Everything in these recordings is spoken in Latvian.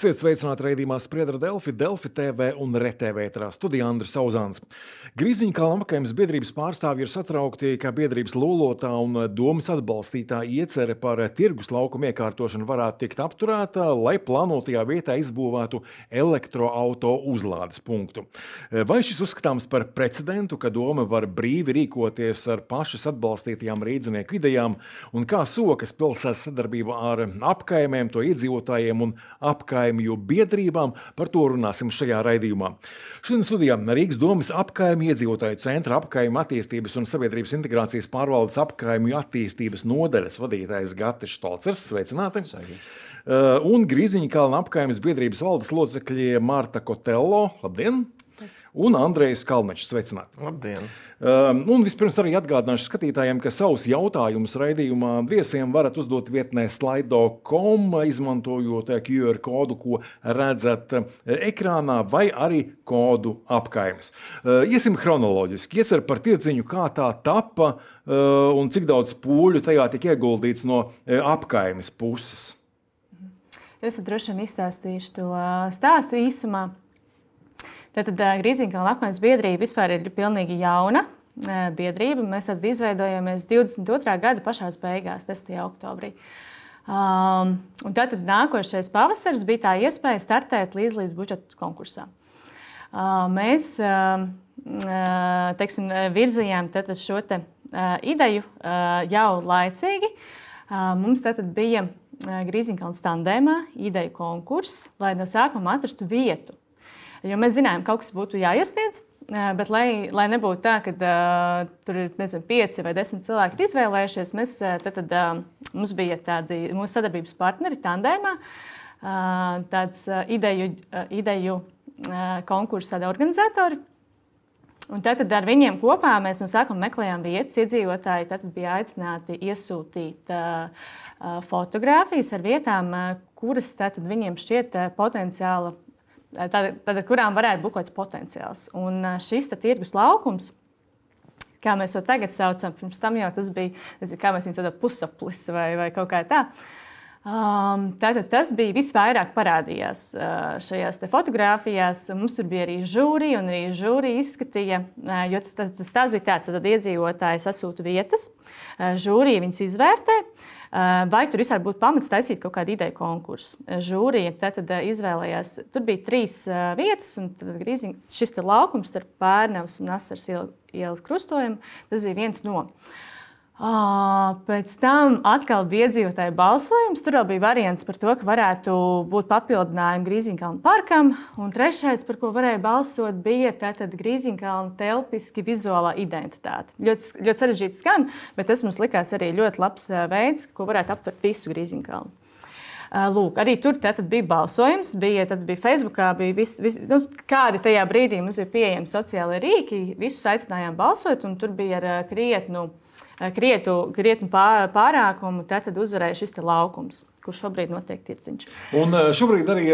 Esiet sveicināti raidījumā Spriedra Delfi, Delfi TV un RTV ētrā studijā Andris Auzāns. Grīziņa kalna apkaimes biedrības pārstāvji ir satraukti, ka biedrības lūlotā un domas atbalstītā iecere par tirgus laukumu iekārtošanu varētu tikt apturēta, lai plānotajā vietā izbūvētu elektroauto uzlādes punktu. Vai šis uzskatāms par precedentu, ka doma var brīvi rīkoties ar pašas atbalstītajām rīdzinieku idejām, un kā sokas pilsētas sadarbība ar apkaimēm, to iedzīvotājiem un apkaimēm? Apkaimju biedrībām. Par to runāsim šajā raidījumā. Šodien studijā Rīgas domas apkaimju iedzīvotāju centra apkaimju attīstības un sabiedrības integrācijas pārvaldes apkaimju attīstības nodaļas vadītājs Gatis Stolcers. Sveicināti! Sveiki. Uh, un Grīziņa kalna apkaimes biedrības valdes locekļi Marta Kotello. Labdien! Un Andrejs Kalnečs. Sveicināti! Labdien! Um, un vispirms arī atgādināšu skatītājiem, ka savus jautājumus raidījumā viesiem varat uzdot vietnē slaido.com, izmantojot QR kodu, ko redzat uh, ekrānā, vai arī kodu apkaimes. Uh, iesim chronoloģiski, iesim par tirdziņu, kā tā tapa uh, un cik daudz pūļu tajā tika ieguldīts no apkaimes puses. Es droši vien izstāstīšu to stāstu īsumā. Tātad Grīziņkalna apmaiņas biedrība vispār ir pilnīgi jauna biedrība. Mēs tad izveidojāmies 22. gada pašās beigās, 10. oktobrī. Um, tad nākošais pavasaris bija tā iespēja startēt līdzlīdz budžeta konkursā. Uh, mēs uh, teiksim, virzījām šo te, uh, ideju uh, jau laicīgi. Uh, mums tad bija Grīziņkalns tandēmā ideju konkurss, lai no sākuma atrastu vietu Jo mēs zinājām, ka kaut kas būtu jāiesniedz. Bet, lai, lai nebūtu tā, ka uh, tur ir nezinu, pieci vai desmit cilvēki izvēlējušies, mēs, tad, tad, uh, mums bija tādi mūsu sadarbības partneri tandēmā, uh, tāds uh, ideju, uh, ideju uh, konkursu organizatori. Un tad, tad ar viņiem kopā mēs no sākuma meklējām vietas. Iedzīvotāji tad bija aicināti iesūtīt uh, fotogrāfijas ar vietām, kuras tad viņiem šķiet potenciāli tāda, tāda, kurām varētu būt kaut kāds potenciāls. Un šis tirgus laukums, kā mēs to tagad saucam, pirms tam jau tas bija, nezinu, kā mēs viņu saucam, pusaplis vai, vai kaut kā tāda. Um, tātad tas bija visvairāk parādījās uh, šajās fotografijās. Mums tur bija arī žūrija, un arī žūrija izskatīja, uh, jo tas, tas, tas, tas bija tāds, ka iedzīvotāji sasūta vietas, uh, žūrija viņas izvērtē. Uh, vai tur vispār būtu pamats taisīt kaut kādu ideju konkursu? Uh, žūrija tad, tad izvēlējās, tur bija trīs uh, vietas, un grīziņ, šis laukums starp Pērnavas un Asaras ielas krustojumu, tas bija viens no. Uh, Pēc tam atkal bija iedzīvotāju balsojums. Tur bija variants par to, ka varētu būt papildinājumi Grīziņkalna parkam. Un trešais, par ko varēja balsot, bija Grīziņkalna telpiski vizuālā identitāte. Ļoti, ļoti sarežģīti skan, bet tas mums likās arī ļoti labs veids, ko varētu aptvert visu Grīziņkalnu. Lūk, arī tur bija balsojums, bija, bija Facebook, bija vis, vis, nu, kādi tajā brīdī mums bija pieejami sociālai rīki. Visus aicinājām balsot, un tur bija ar krietnu uh, krietu, krietnu pārākumu, tad uzvarēja šis laukums, kurš šobrīd notiek tirciņš. Un šobrīd arī,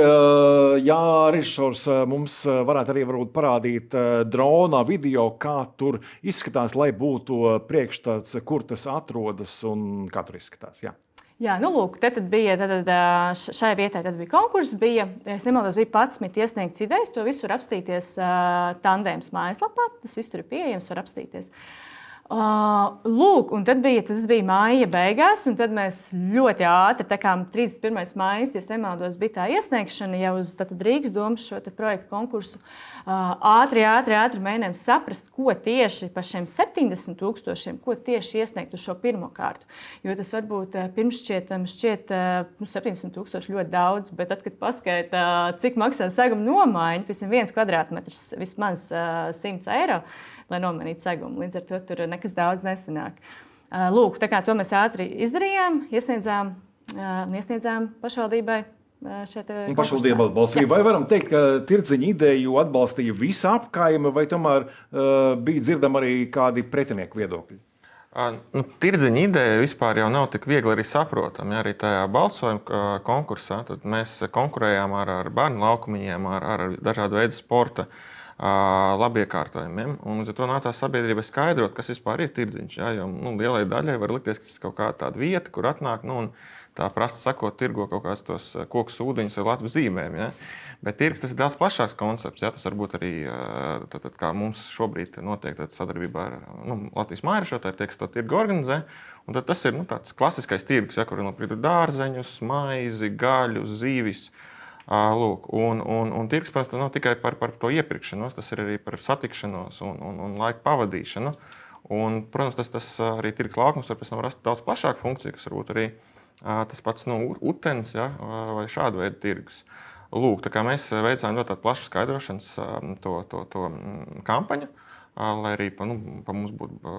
ja režisors mums varētu arī parādīt drona video, kā tur izskatās, lai būtu priekšstats, kur tas atrodas un kā tur izskatās. Jā. Jā, nu, lūk, tad, tad bija tad, šai vietai tad bija konkurss. Bija, es nemaldos, bija 11 iesniegts idejas. To visu var apstīties uh, tandēmas mājaslapā. Tas viss tur ir pieejams, var apstīties. Uh, Uh, lūk, un tad bija, tas bija māja beigās, un tad mēs ļoti ātri, tā kā 31. mājas, ja nemaldos, bija tā iesniegšana jau uz Rīgas domas šo projektu konkursu. Uh, ātri, ātri, ātri mēģinājām saprast, ko tieši par šiem 70 tūkstošiem, ko tieši iesniegt uz šo pirmo kārtu. Jo tas varbūt pirms šķietam šķiet nu, 70 tūkstoši ļoti daudz, bet tad, kad paskaita, cik maksā seguma nomaiņa, piemēram, viens kvadrātmetrs vismaz 100 eiro lai nomainītu segumu. Līdz ar to tur nekas daudz nesanāk. Lūk, tā kā to mēs ātri izdarījām, iesniedzām, iesniedzām pašvaldībai. Pašvaldība atbalstīja. Vai varam teikt, ka tirdziņa ideju atbalstīja visa apkaime, vai tomēr uh, bija dzirdami arī kādi pretinieku viedokļi? Nu, tirdziņa ideja vispār jau nav tik viegli arī saprotama. Ja, arī tajā balsojuma konkursā mēs konkurējām ar, ar bērnu laukumiem, ar, ar dažādu veidu sporta uh, labiekārtojumiem. Un līdz ar to nācās sabiedrībai skaidrot, kas vispār ir tirdziņš. Ja, jo nu, lielai daļai var likties, ka tas ir kaut kāda vieta, kur atnāk. Nu, tā prasa sakot, tirgo kaut kādus tos koku sūdiņus vai Latvijas zīmēm. Ja? Bet tirgus tas ir daudz plašāks koncepts. Ja? Tas varbūt arī tad, tad, kā mums šobrīd notiek sadarbībā ar nu, Latvijas mājražotājiem, tie, kas to tirgu organizē. Un tas ir nu, tāds klasiskais tirgus, ja, kur ir nopirkt dārzeņus, maizi, gaļu, zīvis. Lūk, un, un, un tirgus, nav tikai par, par to iepirkšanos, tas ir arī par satikšanos un, un, un laika pavadīšanu. Un, protams, tas, tas arī tirgus laukums var pēc tam rast daudz plašāku funkciju, kas varbūt arī tas pats nu, utens ja, vai šāda veida tirgus. Lūk, mēs veicām ļoti plašu skaidrošanas to, to, to kampaņu lai arī pa, nu, pa mums būtu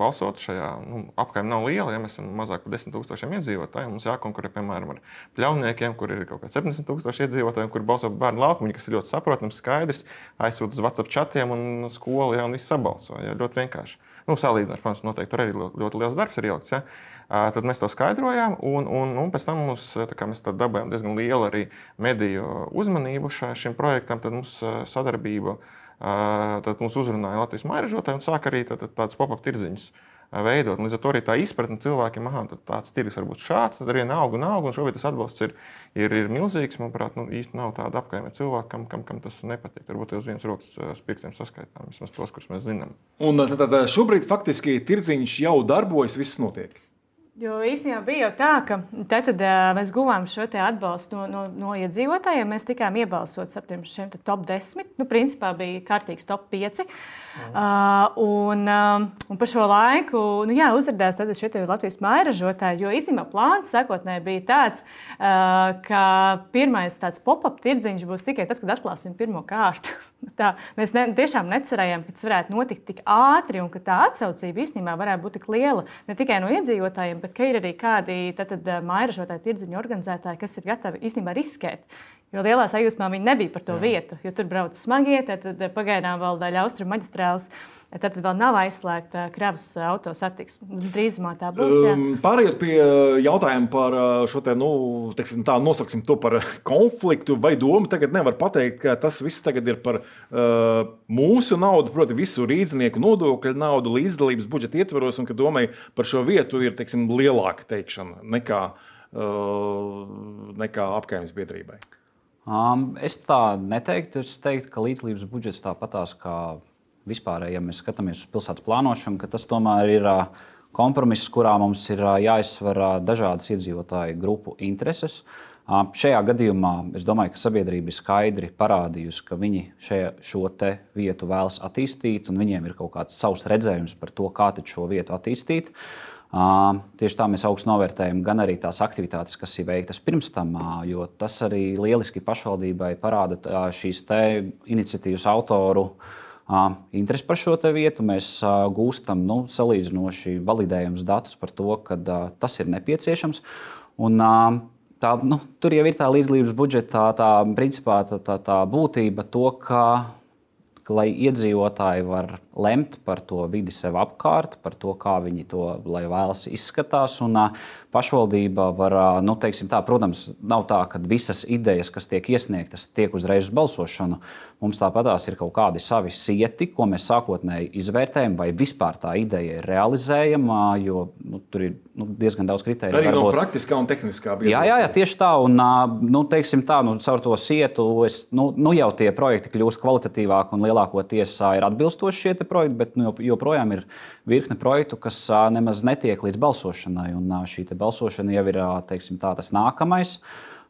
balsot šajā nu, apkaimē nav liela, ja mēs esam mazāk par 10 tūkstošiem iedzīvotāju. Mums jākonkurē, piemēram, ar pļauniekiem, kur ir kaut kādi 70 tūkstoši iedzīvotāji, kur balso bērnu laukumu, kas ir ļoti saprotams, skaidrs, aizsūta uz WhatsApp chatiem un skolu, ja un viss sabalso. Ja, ļoti vienkārši. Nu, Salīdzinoši, protams, noteikti tur arī ļoti, ļoti liels darbs ir ielikts. Ja? Tad mēs to skaidrojām, un, un, un pēc tam mums, mēs dabūjām diezgan lielu arī mediju uzmanību šim projektam. Tad mums sadarbība uh, tad mums uzrunāja Latvijas mairažotāji un sāk arī tad, tādas pop-up tirdziņas veidot. Līdz ar to arī tā izpratne cilvēkiem, ka tāds tirgus var būt šāds, tad arī aug un aug. Un šobrīd tas atbalsts ir, ir, ir milzīgs. Manuprāt, nu, īsti nav tāda apkaimē cilvēkam, kam, kam tas nepatīk. Varbūt uz vienas rokas spirktiem saskaitām, vismaz tos, kurus mēs zinām. Un tad šobrīd faktiski tirdziņš jau darbojas, viss notiek. Jo īstenībā bija jau tā, ka tad, tad uh, mēs guvām šo atbalstu no, no, no iedzīvotājiem. Mēs tikām iebalsots ap šiem top 10. Nu, principā bija kārtīgs top 5. Uh, un, uh, un par šo laiku nu, jā, uzrādījās šie Latvijas mairažotāji. Jo īstenībā plāns sākotnēji bija tāds, uh, ka pirmais tāds pop-up tirdziņš būs tikai tad, kad atklāsim pirmo kārtu. tā, mēs ne, tiešām necerējām, ka tas varētu notikt tik ātri un ka tā atsaucība īstenībā varētu būt tik liela ne tikai no iedzīvotājiem, bet ir arī kādi mairažotāji, tirdziņu organizētāji, kas ir gatavi īstenībā riskēt. Jo lielā sajūsmā viņi nebija par to vietu, jo tur brauc smagie, tad, pagaidām vēl daļa austrumu maģistrāles. Tad, tad vēl nav aizslēgta kravas auto satiksme. Drīzumā tā būs. Jā. Um, pārējot pie jautājuma par šo te, nu, teiksim, tā nosauksim to par konfliktu vai domu, tagad nevar pateikt, ka tas viss tagad ir par uh, mūsu naudu, proti, visu rīznieku nodokļu naudu līdzdalības budžeta ietvaros, un ka domai par šo vietu ir teiksim, lielāka teikšana nekā, uh, nekā apgājums biedrībai. Um, es tā neteiktu. Es teiktu, ka līdzlības budžets tāpatās kā vispārēji, ja mēs skatāmies uz pilsētas plānošanu, tas tomēr ir uh, kompromiss, kurā mums ir uh, jāizsver uh, dažādas iedzīvotāju grupu intereses. Šajā gadījumā es domāju, ka sabiedrība ir skaidri parādījusi, ka viņi šajā, šo vietu vēlas attīstīt, un viņiem ir kaut kāds savs redzējums par to, kā šo vietu attīstīt. Uh, Tieši tā mēs augstu novērtējam gan arī tās aktivitātes, kas ir veiktas pirms tam, jo tas arī lieliski pašvaldībai parāda šīs iniciatīvas autoru interesi par šo vietu. Mēs gūstam nu, salīdzinoši validējumus datus par to, ka tas ir nepieciešams. Un, tā, nu, tur jau ir tā līdzlības budžeta tā, tā, principā, tā, tā, tā būtība, to, ka lai iedzīvotāji var lemt par to vidi sev apkārt, par to, kā viņi to vēlas izskatās. Un, pašvaldība var, nu, tā, protams, nav tā, ka visas idejas, kas tiek iesniegtas, tiek uzreiz uz balsošanu. Mums tāpatās ir kaut kādi savi sieti, ko mēs sākotnēji izvērtējam, vai vispār tā ideja ir realizējama, jo nu, tur ir nu, diezgan daudz kritēriju. Arī no praktiskā un tehniskā bija. Jā, jā, jā, tieši tā. Un, nu, teiksim tā, nu, caur to sietu es, nu, nu jau tie projekti kļūst kvalitatīvāki un lielākoties ir atbilstoši šie projekti, bet nu, joprojām ir virkne projektu, kas nemaz netiek līdz balsošanai. Un šī balsošana jau ir teiksim, tā, tas nākamais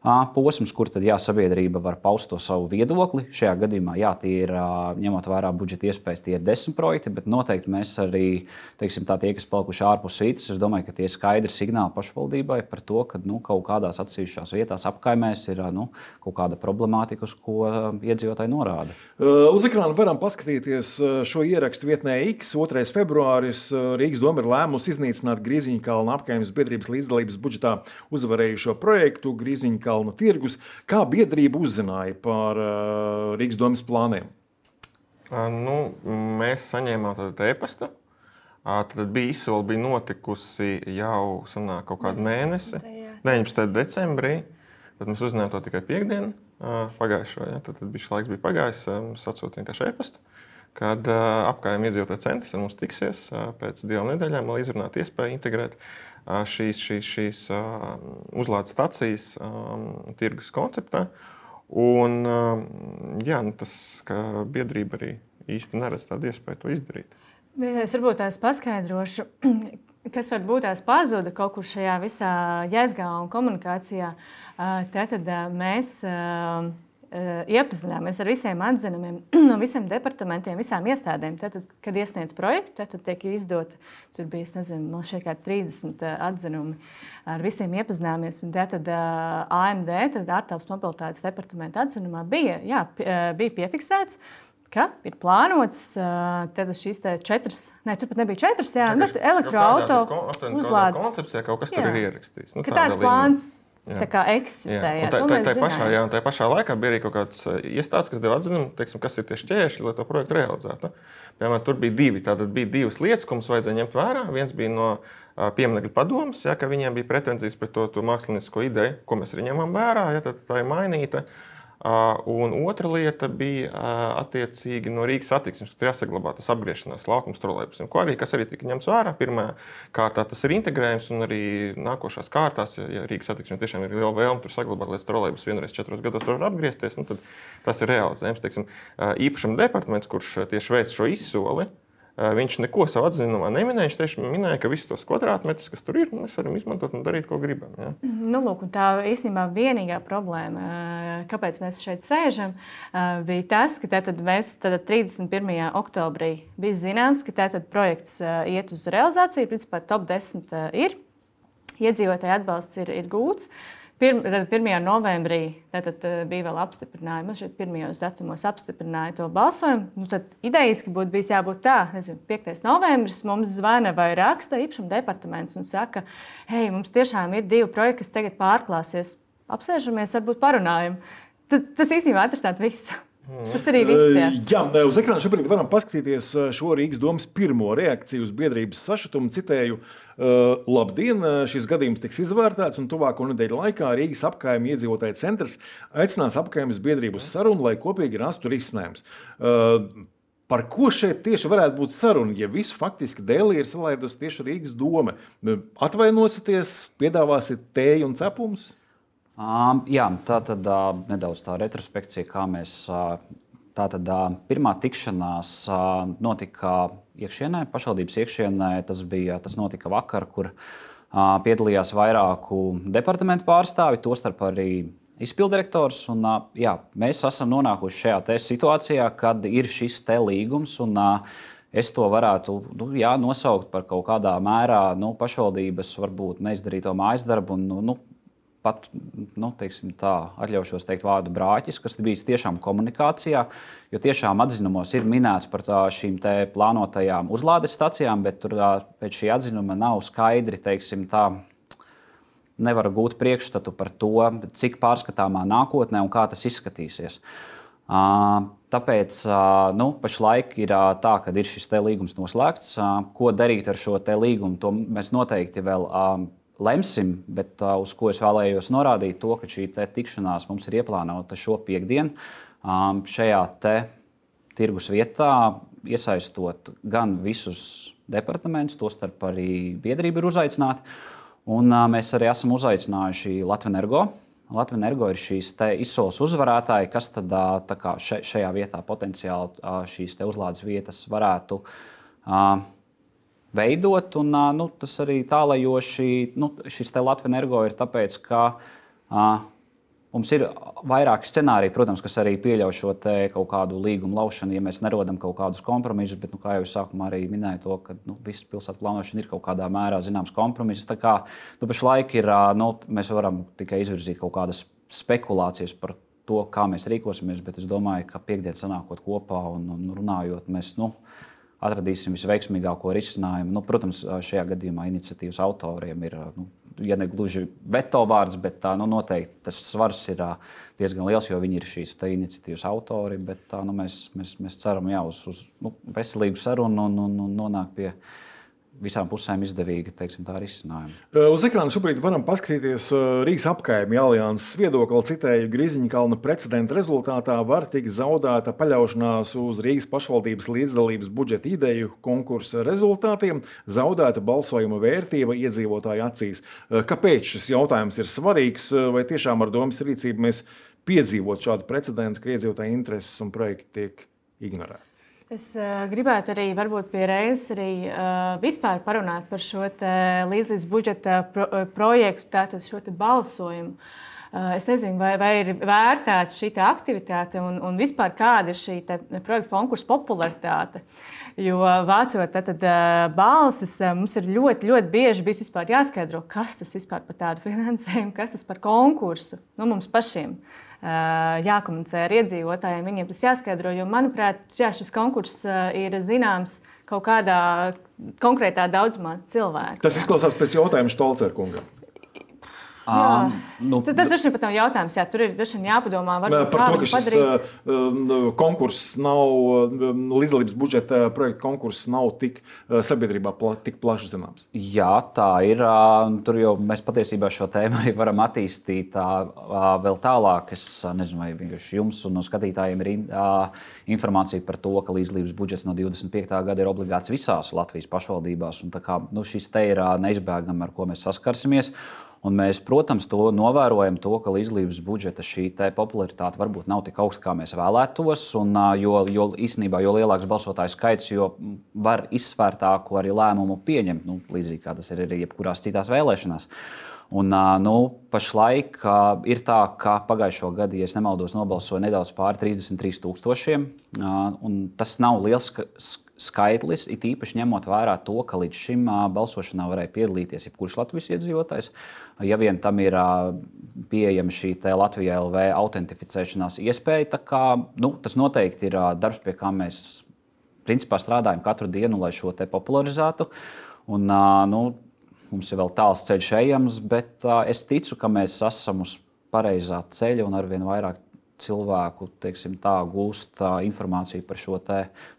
posms, kur tad jā, sabiedrība var paust to savu viedokli. Šajā gadījumā, jā, tie ir ņemot vērā budžeta iespējas, tie ir desmit projekti, bet noteikti mēs arī, teiksim, tā, tie, kas palikuši ārpus svītas, es domāju, ka tie ir skaidri signāli pašvaldībai par to, ka nu, kaut kādās atsevišķās vietās apkaimēs ir nu, kaut kāda problemātika, uz ko iedzīvotāji norāda. Uz ekrāna varam paskatīties šo ierakstu vietnē X. 2. februāris Rīgas doma ir lēmusi iznīcināt Grīziņkalna apkaimes biedrības līdzdalības budžetā uzvarējušo projektu Grīziņkalna Melnkalna tirgus. Kā biedrība uzzināja par uh, Rīgas domas plāniem? Nu, mēs saņēmām tādu e-pastu. Tad bija izsole, bija notikusi jau sanāk, kaut kādu mēnesi, 19. decembrī. Tad mēs uzzinājām to tikai piekdienu pagājušo. Ja? Tad, tad bija šis laiks bija pagājis, mums atsūtīja vienkārši e-pastu. kad uh, apgājuma iedzīvotāju centrs ar mums tiksies uh, pēc divām nedēļām, lai izrunātu iespēju integrēt šīs, šīs, šīs uh, uzlādes stacijas tirgus konceptā. Un, uh, jā, nu tas, biedrība arī īsti neredz tādu iespēju to izdarīt. Es varbūt tās paskaidrošu, kas varbūt tās pazuda kaut kur šajā visā jēzgā un komunikācijā. Tātad mēs iepazināmies ar visiem atzinumiem no visiem departamentiem, visām iestādēm. Tad, kad iesniedz projektu, tad tiek izdot, tur bija, nezinu, kā 30 atzinumi. Ar visiem iepazināmies. Un tad AMD, tad ārtelpas mobilitātes departamenta atzinumā bija, jā, bija piefiksēts, ka ir plānots šīs četras, ne, tur pat nebija četras, jā, bet elektroautorāta uzlādes. Koncepcijā kaut kas jā. tur ir ierakstīts. Nu, tā tāds plāns. Jā. Tā kā eksistē. Jā. Tā, tā, tā, pašā, jā, tā pašā laikā bija arī kaut kāds iestādes, kas deva atzinumu, teiksim, kas ir tie šķēršļi, lai to projektu realizētu. Piemēram, tur bija divi. Tātad bija divas lietas, ko mums vajadzēja ņemt vērā. Viens bija no pieminiektu padomus, ja, ka viņiem bija pretenzijas pret to, to mākslinieko ideju, ko mēs arī ņemam vērā. Ja, tā ir mainīta. Uh, Un otra lieta bija attiecīgi no Rīgas satiksmes, ka jāsaglabā tas apgriešanās laukums trolēļusiem, ko arī, arī tika ņemts vērā. Pirmā kārtā tas ir integrējums, un arī nākošās kārtās, ja Rīgas satiksme tiešām ir liela vēlme tur saglabāt, lai trolēļus vienreiz četros gados tur var apgriezties, nu, tad tas ir realizējams. Īpašuma departaments, kurš tieši veic šo izsoli, Viņš neko savā atzinumā neminēja. Viņš tieši minēja, ka visus tos kvadrātmetrus, kas tur ir, mēs varam izmantot un darīt, ko gribam. Ja? Nu, lūk, tā īstenībā vienīgā problēma, kāpēc mēs šeit sēžam, bija tas, ka tātad mēs tātad 31. oktobrī bija zināms, ka tātad projekts iet uz realizāciju. Principā top 10 ir. Iedzīvotāju atbalsts ir, ir gūts. Uh, Pirm, 1. novembrī tad, bija vēl apstiprinājumi. Man šeit pirmajos datumos apstiprināja to balsojumu. Nu, tad idejaski būtu bijis jābūt tā, nezinu, 5. novembris mums zvana vai raksta īpašuma departaments un saka, hei, mums tiešām ir divi projekti, kas tagad pārklāsies. Apsēžamies, varbūt parunājam. Tad, tas īstenībā atrisināt visu. Tas arī viss. Jā, jā uz ekrāna šobrīd varam paskatīties šo Rīgas domas pirmo reakciju uz biedrības sašutumu. Citēju, labdien, šis gadījums tiks izvērtēts, un tuvāko nedēļu laikā Rīgas apgājuma iedzīvotāju centrs aicinās apgājumas biedrību uz sarunu, lai kopīgi rastu risinājums. Par ko šeit tieši varētu būt saruna, ja visu faktiski dēlī ir salaidusi tieši Rīgas doma? Atvainosities, piedāvāsiet tēju un cepumus? Um, jā, tā tad uh, nedaudz tā retrospekcija, kā mēs. Uh, tā tad uh, pirmā tikšanās uh, notika iekšienē, pašvaldības iekšienē. Tas, bija, tas notika vakar, kur uh, piedalījās vairāku departamentu pārstāvi, tostarp arī izpildirektors. Un, uh, jā, mēs esam nonākuši šajā situācijā, kad ir šis līgums. Un, uh, Es to varētu nu, jā, nosaukt par kaut kādā mērā nu, pašvaldības varbūt neizdarīto mājas darbu. Un, nu, pat, nu, teiksim, tā, atļaušos teikt vārdu brāķis, kas bija tiešām komunikācijā. Jo tiešām atzinumos ir minēts par tā, šīm plānotajām uzlādes stacijām, bet tur pēc šī atzinuma nav skaidri, teiksim, tā. Nevar gūt priekšstatu par to, cik pārskatāmā nākotnē un kā tas izskatīsies. Tāpēc nu, pašlaik ir tā, ka ir šis līgums noslēgts. Ko darīt ar šo līgumu, to mēs noteikti vēl lemsim, bet uh, uz ko es vēlējos norādīt, to, ka šī tikšanās mums ir ieplānota šo piekdienu um, šajā tirgus vietā, iesaistot gan visus departamentus, tostarp arī biedrība ir uzaicināta. Un, uh, mēs arī esam uzaicinājuši Latviju Energo. Latvijas energo ir šīs izsoles uzvarētāji, kas tad, kā, še, šajā vietā potenciāli šīs uzlādes vietas varētu uh, veidot. Un, nu, tas arī tālajoši, nu, šis Latvijas energo ir tāpēc, ka uh, mums ir vairāki scenāriji, protams, kas arī pieļauj šo kaut kādu līgumu laušanu, ja mēs nerodam kaut kādus kompromisus. Bet, nu, kā jau es sākumā arī minēju, to, ka nu, visas pilsētas plānošana ir kaut kādā mērā zināms kompromiss. Tā kā nu, pašlaik ir, nu, mēs varam tikai izvirzīt kaut kādas spekulācijas par to, kā mēs rīkosimies, bet es domāju, ka piekdienas sanākot kopā un, un runājot, mēs. Nu, atradīsim visveiksmīgāko risinājumu. Nu, protams, šajā gadījumā iniciatīvas autoriem ir. Nu, Ja ne gluži veto vārds, bet tā, nu, noteikti tas svars ir diezgan liels, jo viņi ir šīs iniciatīvas autori. Bet, tā, nu, mēs, mēs, mēs ceram jā, uz, uz nu, veselīgu sarunu un, un, un nonākt pie visām pusēm izdevīga teiksim, risinājuma. Uz ekrāna šobrīd varam paskatīties Rīgas apkaimē alianses viedokli. Citēju, Grīziņkalna precedenta rezultātā var tikt zaudēta paļaušanās uz Rīgas pašvaldības līdzdalības budžeta ideju konkursa rezultātiem, zaudēta balsojuma vērtība iedzīvotāju acīs. Kāpēc šis jautājums ir svarīgs? Vai tiešām ar domas rīcību mēs piedzīvot šādu precedentu, ka iedzīvotāju intereses un projekti tiek ignorēti? Es uh, gribētu arī varbūt pie reizes arī uh, vispār parunāt par šo līdzlīdz budžeta pro, uh, projektu, tātad šo balsojumu. Uh, es nezinu, vai, vai ir vērtēta šī aktivitāte un, un vispār kāda ir šī projekta konkursa popularitāte. Jo vācot tad, uh, balsis, mums ir ļoti, ļoti bieži bijis jāskaidro, kas tas vispār par tādu finansējumu, kas tas par konkursu nu, mums pašiem. Uh, jākomunicē ar iedzīvotājiem, viņiem tas jāskaidro. Jo, manuprāt, jā, šis konkurss ir zināms kaut kādā konkrētā daudzumā cilvēku. Tas izklausās pēc jautājuma Stolcerkungam. Jā. Nu, tas ir pat jautājums, jā, tur ir jāpadomā par to, ka šis padarīt. konkurss nav, līdzdalības budžeta projekta konkurss nav tik sabiedrībā pla, tik plaši zināms. Jā, tā ir. Tur jau mēs patiesībā šo tēmu arī varam attīstīt vēl tālāk. Es nezinu, vai vienkārši jums un no skatītājiem ir informācija par to, ka līdzdalības budžets no 25. gada ir obligāts visās Latvijas pašvaldībās. Kā, nu, šis te ir neizbēgami, ar ko mēs saskarsimies. Un mēs, protams, to novērojam, to, ka līdzlības budžeta šī popularitāte varbūt nav tik augsta, kā mēs vēlētos. Un, jo, jo īstenībā, jo lielāks balsotāju skaits, jo var izsvērtāku arī lēmumu pieņemt, nu, līdzīgi kā tas ir arī jebkurās citās vēlēšanās. Un, nu, pašlaik ir tā, ka pagājušo gadu, ja nemaldos, nobalsoja nedaudz pāri 33,000. Tas nav liels skaitlis, it īpaši ņemot vērā to, ka līdz šim balsošanā varēja piedalīties jebkurš Latvijas iedzīvotājs. Ja vien tam ir pieejama šī Latvijas LV autentificēšanās iespēja, kā, nu, tas noteikti ir darbs, pie kā mēs principā strādājam katru dienu, lai šo te popularizētu. Un, nu, mums ir vēl tāls ceļš ejams, bet es ticu, ka mēs esam uz pareizā ceļa un arvien vairāk cilvēku teiksim, tā, gūst tā, informāciju par šo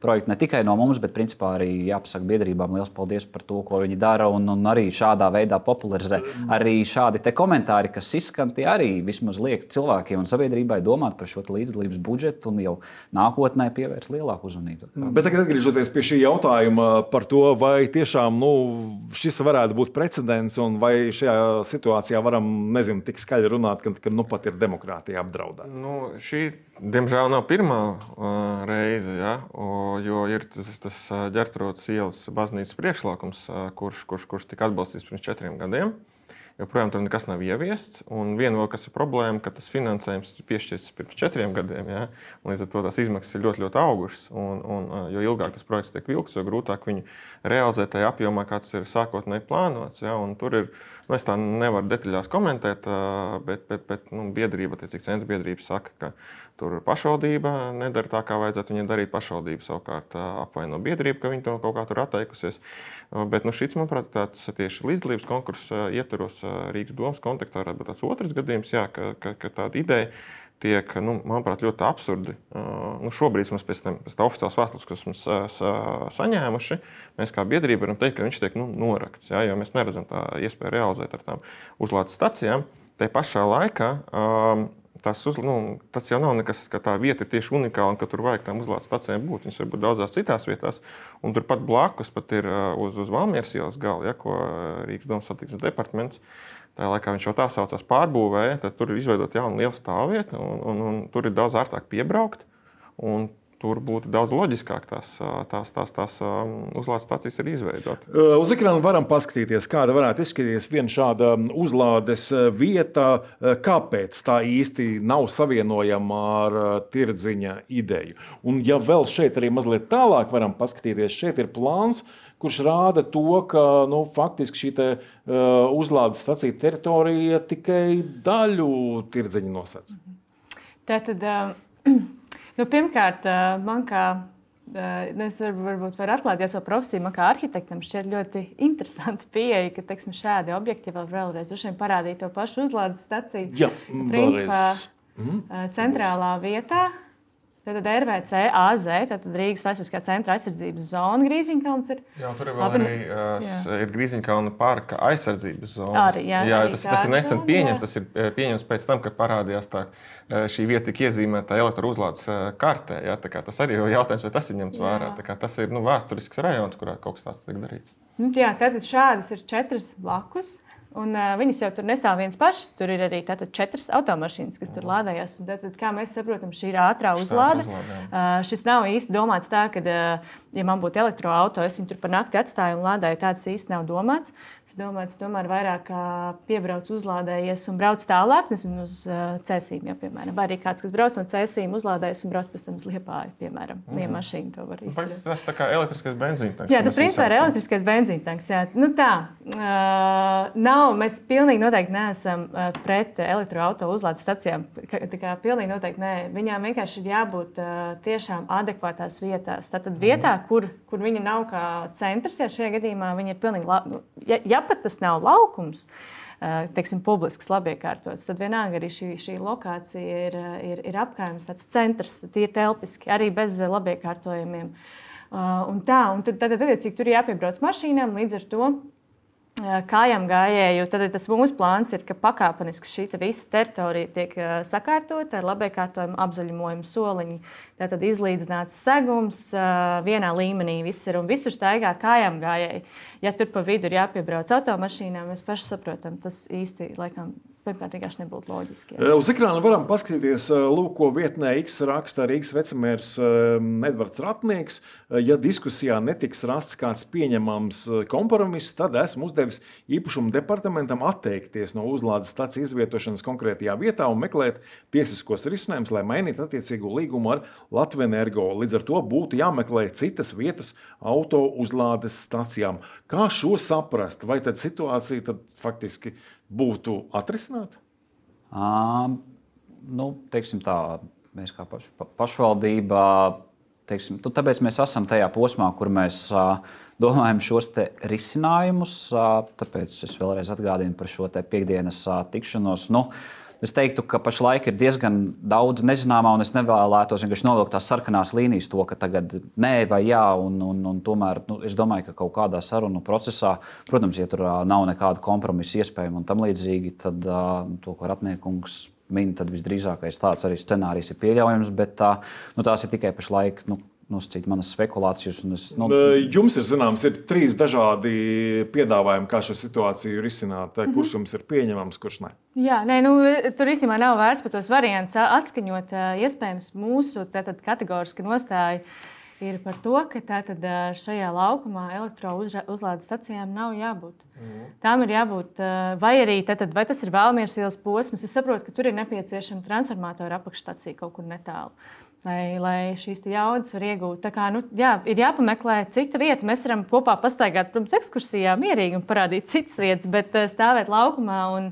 projektu. Ne tikai no mums, bet principā arī jāpasaka biedrībām liels paldies par to, ko viņi dara. Un, un arī šādā veidā popularizē. Arī šādi komentāri, kas izskan, tie arī vismaz liek cilvēkiem un sabiedrībai domāt par šo līdzdalības budžetu un jau nākotnē pievērst lielāku uzmanību. Bet tagad atgriežoties pie šī jautājuma par to, vai tiešām nu, šis varētu būt precedents un vai šajā situācijā varam, nezinu, tik skaļi runāt, ka, ka nu pat ir demokrātija apdraudēta. Nu, šī, diemžēl, nav pirmā uh, reize, ja, o, jo ir tas, tas ģērtrūdas ielas baznīcas priekšlikums, uh, kurš, kurš, kurš tika atbalstīts pirms četriem gadiem. Joprojām tur nekas nav ieviests. Un viena vēl kas ir problēma, ka tas finansējums ir piešķirts pirms četriem gadiem. Ja? Līdz ar to tās izmaksas ir ļoti, ļoti augšas. Un, un, jo ilgāk tas projekts tiek vilkts, jo grūtāk viņu realizēt tajā apjomā, kāds ir sākotnēji plānots. Ja? Un tur ir Nu, es tā nevaru detaļās komentēt, bet, bet, bet nu, biedrība, attiecīgi centra biedrība saka, ka tur pašvaldība nedara tā, kā vajadzētu viņai darīt. Pašvaldība savukārt apvaino biedrību, ka viņi to kaut kā tur atteikusies. Bet nu, šis, manuprāt, tāds tieši līdzdalības konkurss ietvaros Rīgas domas kontekstā varētu būt tāds otrs gadījums, jā, ka, ka, ka tāda ideja tiek, nu, manuprāt, ļoti absurdi. Nu, šobrīd mēs pēc tam pēc oficiālās vēstules, kas mums saņēmuši, mēs kā biedrība varam teikt, ka viņš tiek nu, norakts. Ja, jo mēs neredzam tā iespēju realizēt ar tām uzlādes stacijām. Te pašā laikā um, tas, uz, nu, tas jau nav nekas, ka tā vieta ir tieši unikāla un ka tur vajag tām uzlādes stacijām būt. Viņas var būt daudzās citās vietās. Un turpat blakus pat ir uz, uz Valmieras ielas gala, ja, ko Rīgas domas satiksmes departaments Tajā laikā viņš jau tā saucās pārbūvēja, tad tur ir izveidota jauna liela stāvvieta, un, un, un tur ir daudz ērtāk piebraukt. Tur būtu daudz loģiskāk tās, tās, tās, tās uzlādes stācijas ir izveidotas. Uz ekrāna varam paskatīties, kāda varētu izskatīties viena šāda uzlādes vieta. Kāpēc tā īsti nav savienojama ar tirdziņa ideju? Un, ja vēl šeit arī mazliet tālāk varam paskatīties, šeit ir plāns, kurš rāda to, ka nu, faktiski šī te, uh, uzlādes stacija teritorija tikai daļu tirdziņa nosacīja. Tātad, uh, nu, pirmkārt, uh, man kā uh, Es varbūt varu atklāt, ja savu profesiju, man kā arhitektam šķiet ļoti interesanti pieeja, ka teiksim, šādi objekti vēl vēlreiz parādīja to pašu uzlādes staciju. Jā, principā, mm. centrālā vietā, Tad RVC, AZ, tātad Rīgas Vēsturiskā centra aizsardzības zona Grīziņkalns ir. Jā, tur ir vēl arī uh, ir Grīziņkalna parka aizsardzības zona. Arī, jā, jā arī tas, tas ir nesen pieņemts. Tas ir pieņemts pēc tam, kad parādījās tā, šī vieta tika iezīmēta elektrouzlādes kartē. Jā, tas arī ir jautājums, vai tas ir ņemts jā. vērā. Tas ir nu, vēsturisks rajons, kurā kaut kas tāds tiek darīts. Nu, jā, tad šādas ir četras blakus. Un, uh, viņas jau tur nestāv vienas pašas. Tur ir arī tātad, četras automašīnas, kas tur lādējas. Tad, kā mēs saprotam, šī ir ātrā uzlāde. Uh, šis nav īsti domāts tā, ka, uh, ja man būtu elektroautorāts, es viņu tur par nakti atstāju un lādēju. Tāds īsti nav domāts. Tas domāts tomēr vairāk piebrauc, uzlādējies un brauc tālāk, nezinu, uz uh, cēsīm. Ja, piemēram. Vai arī kāds, kas brauc no cēsīm, uzlādējas un brauc pēc tam uz liepāju, piemēram. Mm. Ja mašīna to var izdarīt. Tas tā kā elektriskais benzīntanks. Jā, tas principā ir elektriskais benzīntanks. Jā. Nu, tā. Uh, nav nav, mēs pilnīgi noteikti neesam uh, pret elektroautorātu uzlādes stacijām. Tā kā pilnīgi noteikti nē. Viņām vienkārši ir jābūt uh, tiešām adekvātās vietās. Tātad vietā, mhm. kur, kur viņa nav kā centrs, ja šajā gadījumā viņa ir pilnīgi, la... Nu, ja, ja pat tas nav laukums. Uh, teiksim, publisks, labi iekārtots. Tad vienalga arī šī, šī lokācija ir, ir, ir apgājums, tāds centrs, tīri telpiski, arī bez labi iekārtojumiem. Uh, un tā, un tad, tad, tad, tad, tur ir jāpiebrauc mašīnām, līdz ar to kājām gājēju, tad tas mūsu plāns ir, ka pakāpeniski šī visa teritorija tiek sakārtota ar labiekārtojumu apzaļumojumu soliņu. Tātad izlīdzināts segums vienā līmenī viss ir un visur staigā kājām gājēji. Ja tur pa vidu ir jāpiebrauc automašīnām, mēs paši saprotam, tas īsti laikam pirmkārt vienkārši nebūtu loģiski. Jā. Uz ekrāna varam paskatīties, lūk, ko vietnē X raksta Rīgas vecamērs Edvards Ratnieks. Ja diskusijā netiks rasts kāds pieņemams kompromiss, tad esmu uzdevis īpašumu departamentam atteikties no uzlādes stācijas izvietošanas konkrētajā vietā un meklēt tiesiskos risinājumus, lai mainītu attiecīgo līgumu ar Latviju energo. Līdz ar to būtu jāmeklē citas vietas auto uzlādes stācijām. Kā šo saprast? Vai tad situācija tad faktiski būtu atrisināta? Um, nu, tā, mēs kā paš, pašvaldība, teiksim, tu, tāpēc mēs esam tajā posmā, kur mēs uh, domājam šos risinājumus. Uh, tāpēc es vēlreiz atgādinu par šo piekdienas uh, tikšanos. Nu, uh, Es teiktu, ka pašlaik ir diezgan daudz nezināmā, un es nevēlētos vienkārši novilkt tās sarkanās līnijas, to, ka tagad nē, vai jā, un, un, un tomēr nu, es domāju, ka kaut kādā sarunu procesā, protams, ja tur nav nekāda kompromisa iespējama un tam līdzīgi, tad to, ko Ratniekungs min, tad visdrīzākais tāds arī scenārijs ir pieļaujams, bet nu, tās ir tikai pašlaik. Nu, nosacīt manas spekulācijas. Es, nu... Jums ir zināms, ir trīs dažādi piedāvājumi, kā šo situāciju risināt. Mm -hmm. Kurš jums ir pieņemams, kurš ne? Jā, nē, nu, tur īstenībā nav vērts par tos variantus atskaņot. Iespējams, mūsu kategoriski nostāja ir par to, ka tātad šajā laukumā elektrouzlādes stacijām nav jābūt. Mm. Tām ir jābūt, vai arī tātad, vai tas ir Vēlmīras ielas posms. Es saprotu, ka tur ir nepieciešama transformatora apakšstacija kaut kur netālu lai, lai šīs jaudas var iegūt. Tā kā, nu, jā, ir jāpameklē cita vieta. Mēs varam kopā pastaigāt, protams, ekskursijā, mierīgi un parādīt citas vietas, bet eh, stāvēt laukumā un,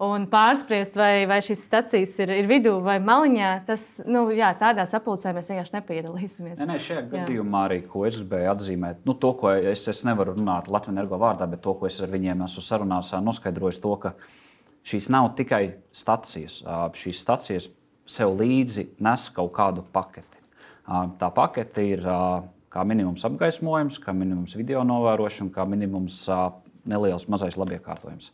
un pārspriest, vai, vai šīs stacijas ir, ir vidū vai maliņā, tas nu, jā, tādā sapulcē mēs vienkārši nepiedalīsimies. Nē, nē, šajā jā. gadījumā arī, ko es gribēju atzīmēt, nu, to, ko es, es nevaru runāt Latvijas energo vārdā, bet to, ko es ar viņiem esmu sarunās noskaidrojis, to, ka šīs nav tikai stacijas. Šīs stacijas sev līdzi nes kaut kādu paketi. Tā pakete ir kā minimums apgaismojums, kā minimums video novērošana, kā minimums neliels mazais labiekārtojums.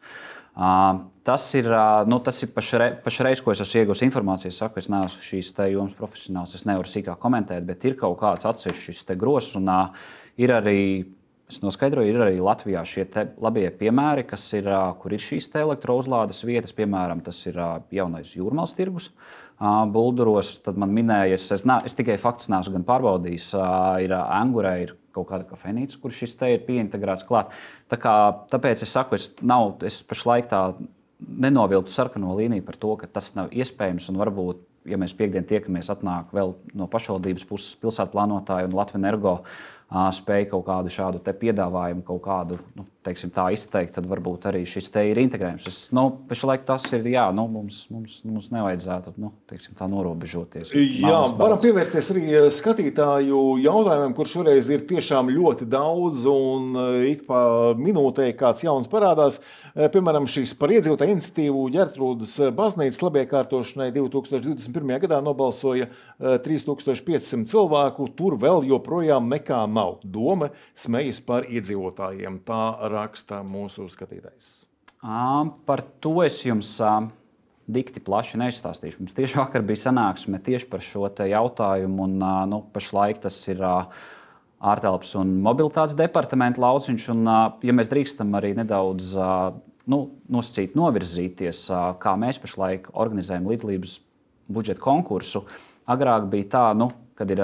Tas ir, nu, tas ir pašreiz, pašreiz, ko es esmu ieguvis informāciju. Es saku, es neesmu šīs jomas profesionāls, es nevaru sīkāk komentēt, bet ir kaut kāds atsevišķs grozs un ir arī. Es noskaidroju, ir arī Latvijā šie labie piemēri, ir, kur ir šīs elektrouzlādes vietas. Piemēram, tas ir jaunais jūrmālas tirgus. Uh, Bulduros, tad man minēja, es, es, ne, es tikai faktus neesmu gan pārbaudījis. Ir Angurē, ir kaut kāda kafejnīca, kur šis te ir pieintegrēts klāt. Tā kā, tāpēc es saku, es, nav, es pašlaik tā nenoviltu sarkano līniju par to, ka tas nav iespējams. Varbūt, ja mēs piekdien tiekamies, atnāk vēl no pašvaldības puses pilsētu plānotāji un Latvijas energo spēj kaut kādu šādu piedāvājumu, kaut kādu nu, teiksim, tā izteikt, tad varbūt arī šis te ir integrējums. Es, nu, pašlaik tas ir, jā, nu, mums, mums, mums nevajadzētu nu, teiksim, tā norobežoties. Jā, varam pievērsties arī skatītāju jautājumiem, kur šoreiz ir tiešām ļoti daudz, un ik pa minūtē kāds jauns parādās. Piemēram, šīs par iedzīvotāju iniciatīvu Ģertrūdas baznīcas labiekārtošanai 2021. gadā nobalsoja 3500 cilvēku. Tur vēl joprojām nekā nav. Doma smejas par iedzīvotājiem. Tā raksta mūsu skatītājs. Par to es jums dikti plaši neizstāstīšu. Mums tieši vakar bija sanāksme tieši par šo jautājumu, un nu, pašlaik tas ir ārtelpas un mobilitātes departamenta lauciņš. Un, ja mēs drīkstam arī nedaudz nu, nosacīt, novirzīties, kā mēs pašlaik organizējam līdzdalības budžeta konkursu, agrāk bija tā, nu, kad ir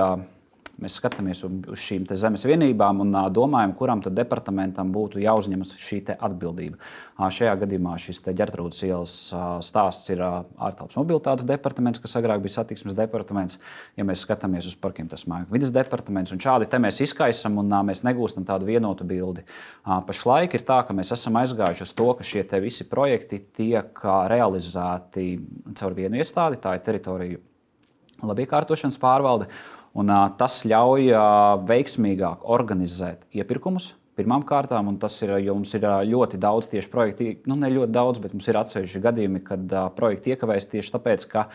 Mēs skatāmies uz šīm zemes vienībām un domājam, kuram departamentam būtu jāuzņemas šī atbildība. Šajā gadījumā šis ģērtrūdas ielas stāsts ir ārtelpas mobilitātes departaments, kas agrāk bija satiksmes departaments. Ja mēs skatāmies uz parkiem, tas ir vidas departaments. Šādi mēs izkaisam un mēs negūstam tādu vienotu bildi. Pašlaik ir tā, ka mēs esam aizgājuši uz to, ka šie visi projekti tiek realizēti caur vienu iestādi, tā ir teritorija labiekārtošanas pārvalde. Un, uh, tas ļauj uh, veiksmīgāk organizēt iepirkumus. Pirmām kārtām, un tas ir, jo mums ir ļoti daudz tieši projektu, nu ne ļoti daudz, bet mums ir atsevišķi gadījumi, kad uh, projekti iekavējas tieši tāpēc, ka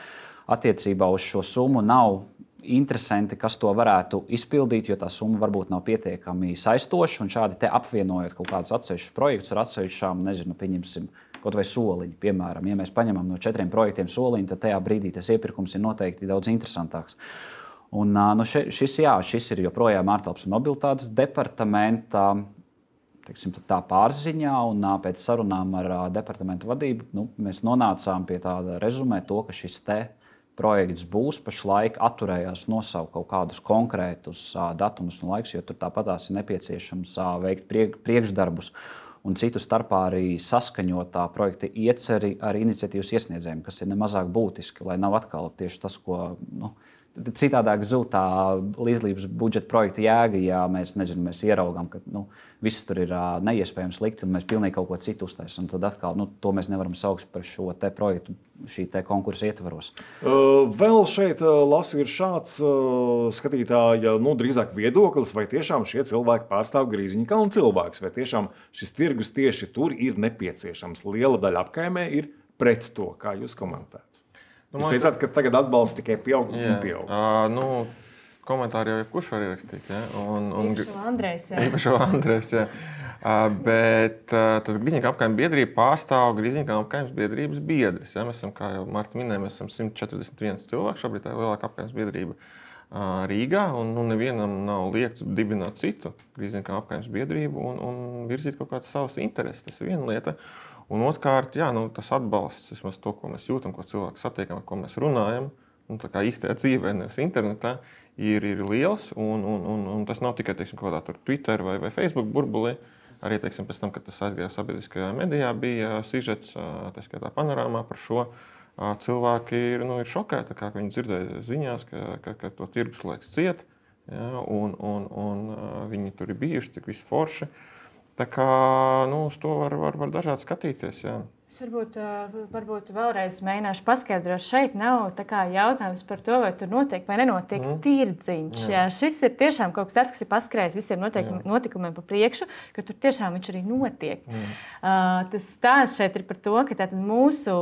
attiecībā uz šo summu nav interesanti, kas to varētu izpildīt, jo tā summa varbūt nav pietiekami saistoša. Un šādi apvienojot kaut kādus atsevišķus projektus ar atsevišķām, nezinu, pieņemsim, kaut vai soliņu. Piemēram, ja mēs paņemam no četriem projektiem soliņu, tad tajā brīdī tas iepirkums ir noteikti daudz interesantāks. Un, nu, šis, jā, šis ir joprojām ārtelpas un mobilitātes departamenta teiksim, tā pārziņā, un pēc sarunām ar departamentu vadību nu, mēs nonācām pie tāda rezumē, to, ka šis projekts būs. Pašlaik atturējās nosaukt kaut kādus konkrētus datumus un laikus, jo tur tāpatās ir nepieciešams veikt priekšdarbus. Un citu starpā arī saskaņot tā projekta ieceri ar iniciatīvas iesniedzējiem, kas ir nemazāk būtiski, lai nav atkal tieši tas, ko nu, Citādāk zūd tā līdzlības budžeta projekta jēga, ja mēs, nezinu, mēs ieraugām, ka nu, viss tur ir uh, neiespējams likt, un mēs pilnīgi kaut ko citu uztaisām. Tad atkal nu, to mēs nevaram saukt par šo projektu, šī konkursa ietvaros. Uh, vēl šeit uh, lasu ir šāds skatītāja, nu, drīzāk viedoklis, vai tiešām šie cilvēki pārstāv Grīziņu kalnu cilvēkus, vai tiešām šis tirgus tieši tur ir nepieciešams. Liela daļa apkaimē ir pret to, kā jūs komentējat. Nu, Jūs teicāt, ka tagad atbalsts tikai pieaug un pieaug. Uh, nu, komentāri jau jebkurš var ierakstīt. Ja? Un, un, īpaši Andrēs. Jā. Īpaši Andrēs, jā. Uh, bet uh, tad Grīziņa apgājuma biedrība pārstāv Grīziņa apgājuma biedrības biedrus. Ja? Mēs esam, kā jau Marta minēja, mēs esam 141 cilvēki. Šobrīd tā ir lielākā apgājuma biedrība uh, Rīgā. Un nu, nevienam nav liekts dibināt citu Grīziņa apgājuma biedrību un, un virzīt kaut kādas savas intereses. Tas ir viena lieta. Uh, Un otrkārt, jā, nu, tas atbalsts, vismaz to, ko mēs jūtam, ko cilvēki satiekam, ar ko mēs runājam, nu, tā kā īstajā dzīvē, nevis internetā, ir, ir liels. Un, un, un, un tas nav tikai teiksim, kaut kādā Twitter vai, vai Facebook burbulī. Arī teiksim, pēc tam, kad tas aizgāja sabiedriskajā medijā, bija sižets, tā skaitā panorāmā par šo. Cilvēki ir, nu, ir šokēti, kā viņi dzirdēja ziņās, ka, ka, ka to tirgus liekas ciet, ja, un, un, un viņi tur ir bijuši tik visi forši. Uh, Tā kā nu, uz to var, var, var dažādi skatīties. Jā. Es varbūt, varbūt vēlreiz mēģināšu paskaidrot. Šeit nav jautājums par to, vai tur notiek vai nenotiek mm. tirdziņš. Jā. Jā, šis ir tiešām kaut kas tāds, kas ir paskrējis visiem notikum, notikumiem pa priekšu, ka tur tiešām viņš arī notiek. Mm. Uh, tas stāsts šeit ir par to, ka mūsu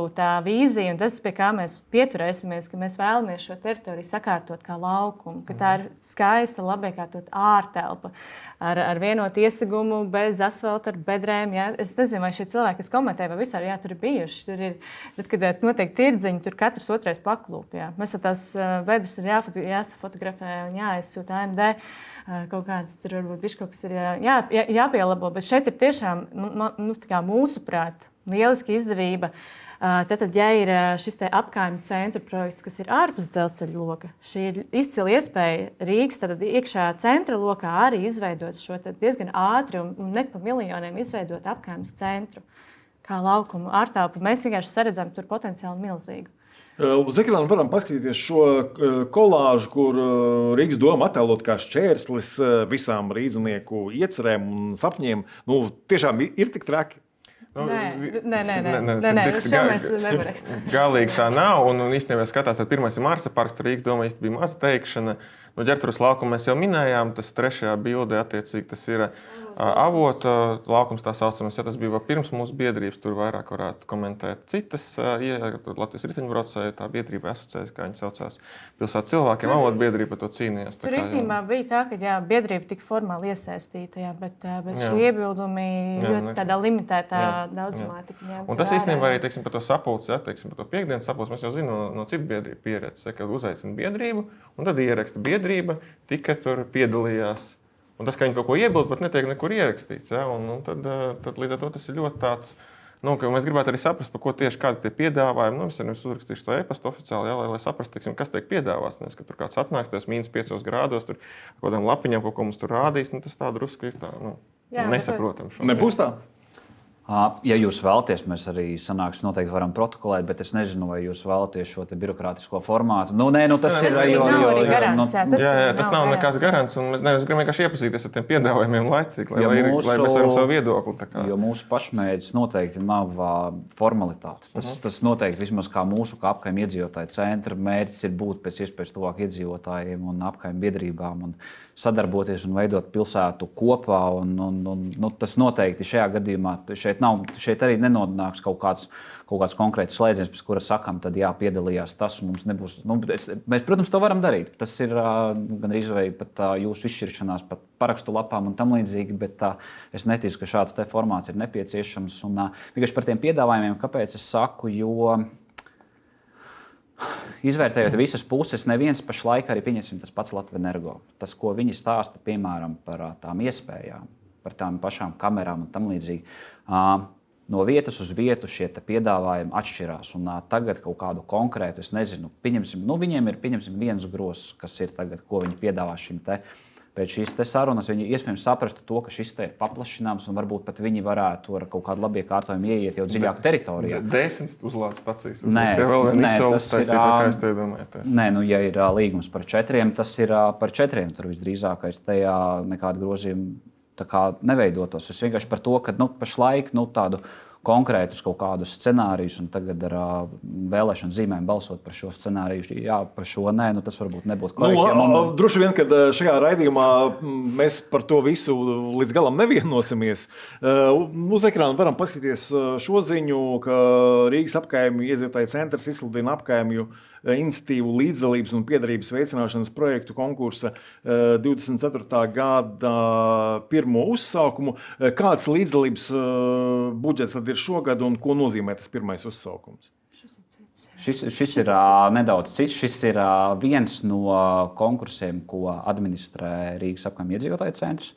vīzija un tas, pie kā mēs pieturēsimies, ka mēs vēlamies šo teritoriju sakārtot kā laukumu, ka tā ir skaista, labi iekārtot ārtelpa ar, ar vienotu iesagumu, bez asfalta, ar bedrēm. Jā. Es nezinu, vai šie cilvēki, kas komentē, vai vispār jā, tur ir bijuši. Tur ir, tad, kad eh, notiek tirdziņi, tur katrs otrais paklūp. Jā. Mēs tās bedres ir jāfoto, jāsafotografē un jāizsūta AMD. Eh, kaut kāds tur varbūt bija kaut kas ir jā, jā, jāpielabo, bet šeit ir tiešām nu, mūsuprāt lieliski izdevība. Tad, ja ir šis apgājuma centra projekts, kas ir ārpus dzelzceļa loka, šī ir izcila iespēja Rīgas iekšā centra lokā arī izveidot šo diezgan ātri un, un ne pa miljoniem izveidot apgājuma centru. Uh, kā laukumu ārtelpu. Mēs vienkārši saredzam tur potenciāli milzīgu. Uz ekrāna varam paskatīties šo kolāžu, kur Rīgas doma attēlot kā šķērslis visām rīznieku iecerēm un sapņiem. Nu, tiešām ir tik traki. Nu, nē, nē, nē, nē, nē, nē, nē nevaram rakstīt. Galīgi tā nav. Un, un īstenībā skatās, tad pirmais ir Marsa parks, tur Rīgas domā, īsti bija maza teikšana. Nu, ģērbtuves laukumu mēs jau minējām, tas trešajā bildē attiecīgi tas ir. Avota laukums, tā saucamais. Ja tas bija pirms mūsu biedrības, tur vairāk varētu komentēt citas. Ja Latvijas riteņbraucēji tā biedrība asociējas, kā viņi saucās, pilsētas cilvēkiem, avota biedrība par to cīnījās. Tur īstenībā bija tā, ka jā, biedrība tika formāli iesaistīta, jā, bet, bet šie iebildumi jā, ļoti ne... tādā limitētā jā, daudzumā tika ņemti. Un tas īstenībā arī teiksim, par to sapulci, ja, teiksim, par to piekdienas sapulci, mēs jau zinām no, no citu biedrību pieredzes, ka uzaicina biedrību un tad ieraksta biedrība, tika tur piedalījās. Un tas, ka viņi kaut ko iebilst, bet netiek nekur ierakstīts. Ja? Un, un tad, eh, tad līdz ar to tas ir ļoti tāds. Nu, mēs gribētu arī saprast, par ko tieši kādi ir piedāvājumi. Nu, es arī uzrakstīšu to e-pastu oficiāli, jā, lai, lai saprastu, teiksim, kas tiek piedāvāts. Ka tur kāds atnāks, tas mīnus 5 grādos, tur kaut kādam lapiņam kaut ko mums tur rādīs. Nu, tas tā drusku ir tā, nu, jā, nesaprotam. Nebūs tā. Ja jūs vēlaties, mēs arī sanāksim, noteikti varam protokolēt, bet es nezinu, vai jūs vēlaties šo birokrātisko formātu. Nu, nē, nu, tas, tas ir jau tādā nu, tas, jā, jā, tas nav, nav nekāds garants. Mēs, ne, mēs gribam vienkārši iepazīties ar tiem piedāvājumiem laicīgi, lai, lai, mūsu, lai mēs varam savu viedokli. Jo mūsu pašmērķis noteikti nav uh, formalitāte. Tas, uh mhm. -huh. tas noteikti vismaz kā mūsu kā apkaimē iedzīvotāju centra mērķis ir būt pēc iespējas tuvāk iedzīvotājiem un apkaimē biedrībām. Un, sadarboties un veidot pilsētu kopā. Un, un, un, nu, tas noteikti šajā gadījumā šeit, nav, šeit arī nenonāks kaut kāds. Kaut kāds konkrēts slēdziens, pēc kura sakām, tad jā, piedalījās tas, un mums nebūs. Nu, es, mēs, protams, to varam darīt. Tas ir uh, gan arī pat jūsu izšķiršanās, pat parakstu lapām un tam līdzīgi, bet es neticu, ka šāds formāts ir nepieciešams. Un vienkārši par tiem piedāvājumiem, kāpēc es saku, jo Izvērtējot visas puses, neviens pašlaik arī pieņemsim tas pats Latvijas energo. Tas, ko viņi stāsta, piemēram, par tām iespējām, par tām pašām kamerām un tam līdzīgi. No vietas uz vietu šie piedāvājumi atšķirās. Un, tagad kaut kādu konkrētu, es nezinu, pieņemsim, nu, viņiem ir viens grozs, kas ir tagad, ko viņi piedāvā šim te uh, pēc šīs sarunas viņi iespējams saprastu to, ka šis ir paplašināms un varbūt pat viņi varētu ar kaut kādu labu iekārtojumu ieiet jau dziļāk teritorijā. Desmit uzlādes stācijas. Nē, nē tas ir. Es te domāju? Nē, nu, ja ir līgums par četriem, tas ir par četriem. Tur visdrīzākais tajā nekāda grozījuma neveidotos. Es vienkārši par to, ka nu, pašlaik nu, tādu konkrētus kaut kādus scenārijus, un tagad ar uh, vēlēšanu zīmēm balsot par šo scenāriju, jā, par šo nē, nu, tas varbūt nebūtu korekti. Nu, man... Droši vien, ka šajā raidījumā mēs par to visu līdz galam nevienosimies. Uh, uz ekrāna varam paskatīties šo ziņu, ka Rīgas apkaimju iedzīvotāju centrs izsludina apkaimju iniciatīvu līdzdalības un piedarības veicināšanas projektu konkursa 24. gada pirmo uzsaukumu. Kāds līdzdalības budžets tad ir? šogad un ko nozīmē tas pirmais uzsaukums? Šis, šis ir uh, nedaudz cits. Šis ir uh, viens no konkursiem, ko administrē Rīgas apgājuma iedzīvotāju centrs.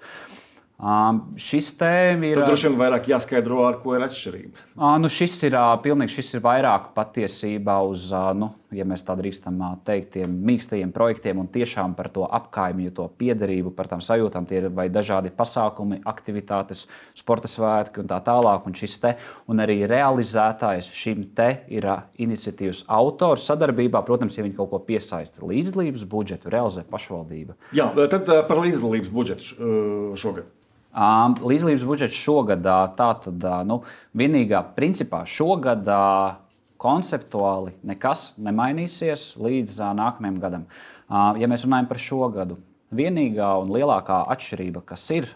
Um, šis tēma ir. Tad droši vien vairāk jāskaidro, ar ko ir atšķirība. Uh, nu šis ir uh, pilnīgi, šis ir vairāk patiesībā uz uh, nu, ja mēs tā drīkstam teikt, tiem mīkstajiem projektiem un tiešām par to apkaimju, to piederību, par tām sajūtām. Tie ir vai dažādi pasākumi, aktivitātes, sporta svētki un tā tālāk. Un šis te, un arī realizētājs šim te ir iniciatīvas autors sadarbībā. Protams, ja viņi kaut ko piesaista līdzdalības budžetu, realizē pašvaldība. Jā, tad par līdzdalības budžetu šogad. Līdzdalības budžets šogad, tā tad, nu, vienīgā principā šogad konceptuāli nekas nemainīsies līdz nākamajam gadam. Ja mēs runājam par šo gadu, vienīgā un lielākā atšķirība, kas ir,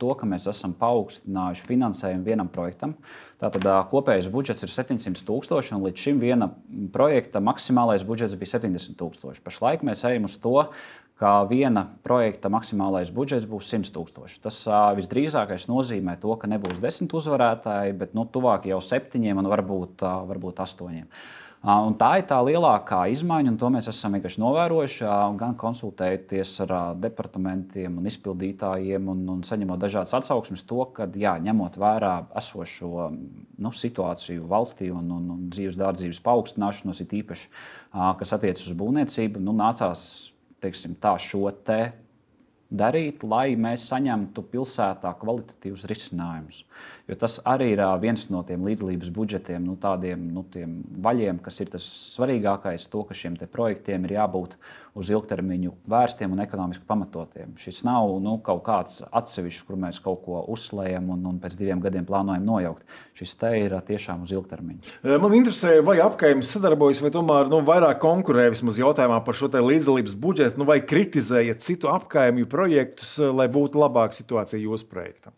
to, ka mēs esam paaugstinājuši finansējumu vienam projektam. Tātad kopējais budžets ir 700 tūkstoši, un līdz šim viena projekta maksimālais budžets bija 70 tūkstoši. Pašlaik mēs ejam uz to, ka viena projekta maksimālais budžets būs 100 tūkstoši. Tas visdrīzākais nozīmē to, ka nebūs desmit uzvarētāji, bet nu, tuvāk jau septiņiem un varbūt, varbūt astoņiem. Uh, un tā ir tā lielākā izmaiņa, un to mēs esam vienkārši novērojuši. Uh, gan konsultējoties ar uh, departamentiem un izpildītājiem, un, un saņemot dažādas atsauksmes, to, ka jā, ņemot vērā esošo nu, situāciju valstī un, un, un dzīves dārdzības paaugstināšanos, it īpaši, kas attiecas uz būvniecību, nu, nācās teiksim, tā, šo te darīt, lai mēs saņemtu pilsētā kvalitatīvus risinājumus. Jo tas arī ir viens no tiem līdzdalības budžetiem, nu, tādiem nu, vaļiem, kas ir tas svarīgākais, to, ka šiem projektiem ir jābūt uz ilgtermiņu vērstiem un ekonomiski pamatotiem. Šis nav nu, kaut kāds atsevišķs, kur mēs kaut ko uzslēdzam un, un pēc diviem gadiem plānojam nojaukt. Šis te ir tiešām uz ilgtermiņu. Man interesē, vai apgājums sadarbojas, vai tomēr nu, vairāk konkurē vismaz jautājumā par šo līdzdalības budžetu, nu, vai kritizējat citu apgājumu projektus, lai būtu labāka situācija jūsu projektam.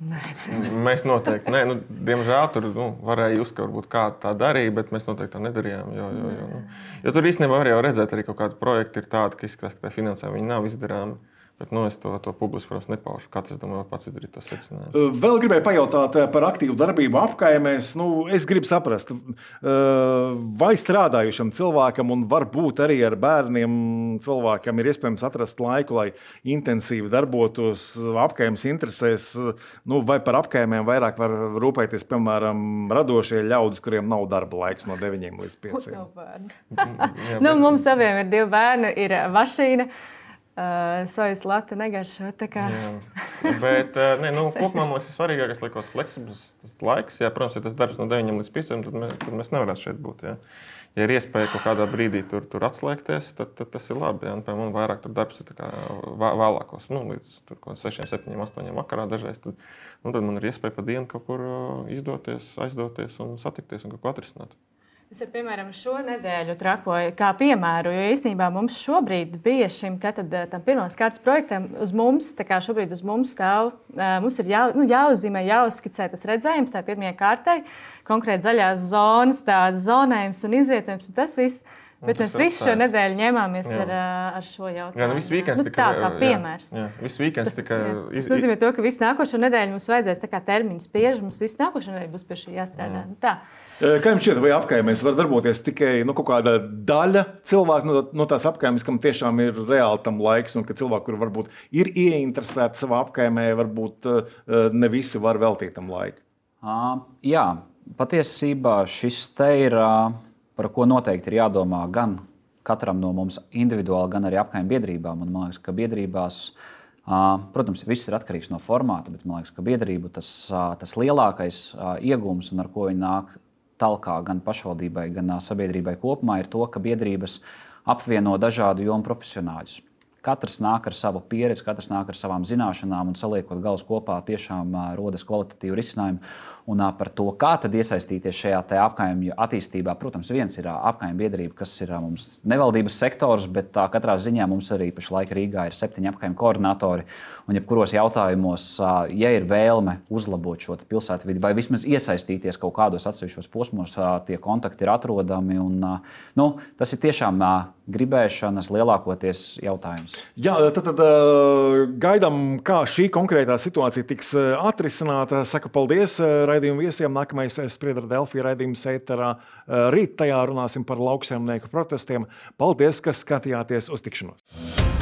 Nē, nē. Mēs noteikti, nē, nu, diemžēl, tur nu, varēja just, ka varbūt kāda tā darīja, bet mēs noteikti tā nedarījām. Jo, jo, jo, nu, jo tur īstenībā var jau redzēt, arī kaut kādi projekti ir tādi, ka izskatās, ka tā finansējuma nav izdarāma. Bet nu, es to, to publiski, protams, nepaužu. Katrs domā, pats izdarīt to secinājumu. Vēl gribēju pajautāt par aktīvu darbību apkaimēs. Nu, es gribu saprast, vai strādājušam cilvēkam, un varbūt arī ar bērniem cilvēkam, ir iespējams atrast laiku, lai intensīvi darbotos apkaimes interesēs, nu, vai par apkaimēm vairāk var rūpēties, piemēram, radošie ļaudis, kuriem nav darba laiks no 9 līdz 5. nu, mums abiem ir divi bērni, ir mašīna. Uh, sojas lata negaršo. Bet uh, ne, nu, kopumā man liekas, svarīgākais ir fleksibls laiks. Jā, protams, ja tas darbs no 9 līdz 5, tad mēs, tad mēs nevarētu šeit būt. Jā. Ja ir iespēja kaut kādā brīdī tur, tur atslēgties, tad, tad tas ir labi. Jā. Man vairāk tur darbs ir vēlākos, nu, līdz 6, 7, 8 vakarā dažreiz. Tad, nu, tad man ir iespēja pa dienu kaut kur izdoties, aizdoties un satikties un kaut ko atrisināt. Es ar, piemēram, šo nedēļu trakoju kā piemēru, jo īstenībā mums šobrīd bija šim tad, tam pirmās kārtas projektam uz mums, tā kā šobrīd uz mums stāv, mums ir jā, nu, jāuzzīmē, jāuzskicē tas redzējums, tā pirmie kārtai, konkrēti zaļās zonas, tādas zonējums un izvietojums un tas viss. Bet mēs visu šo nedēļu ņēmāmies jā. ar, ar šo jautājumu. Jā, nu, viss nu, tika, tā kā piemērs. Jā, jā, tas, tika. Iz... Tas nozīmē, to, ka visu nākošo nedēļu mums vajadzēs termiņu spiež, mums visu nākošo nedēļu būs pie šī jāstrādā. Mm. Nu, tā. Kā jums šķiet, vai apgājumēs var darboties tikai nu, kāda daļa cilvēku no, no tās apgājumas, kam tiešām ir reāli tam laiks, un ka cilvēki, kuri varbūt ir ieinteresēti savā apgājumā, varbūt ne visi var veltīt tam laiku? Uh, jā, patiesībā šis te ir. Par ko noteikti ir jādomā gan katram no mums individuāli, gan arī apgājuma biedrībām. Man liekas, ka biedrībās, protams, viss ir atkarīgs no formāta, bet man liekas, ka biedrību tas, tas lielākais iegūms un ar ko viņi nāk talkā gan pašvaldībai, gan sabiedrībai kopumā, ir to, ka biedrības apvieno dažādu jomu profesionāļus. Katrs nāk ar savu pieredzi, katrs nāk ar savām zināšanām, un saliekot galus kopā, tiešām rodas kvalitatīvi risinājumi. Un par to, kā tad iesaistīties šajā apgājuma attīstībā, protams, viens ir apgājuma biedrība, kas ir mums nevaldības sektors, bet tā katrā ziņā mums arī pašlaik Rīgā ir septiņi apgājuma koordinatori. Un, jebkuros jautājumos, ja ir vēlme uzlabot šo pilsētvidi vai vismaz iesaistīties kaut kādos atsevišķos posmos, tie kontakti ir atrodami. Un, nu, tas ir tiešām gribēšanas lielākoties jautājums. Jā, tad, tad gaidām, kā šī konkrētā situācija tiks atrisināta. Saku paldies raidījuma viesiem. Nākamais spriedra Delfija raidījums ēterā. Rīt tajā runāsim par lauksaimnieku protestiem. Paldies, ka skatījāties uz tikšanos!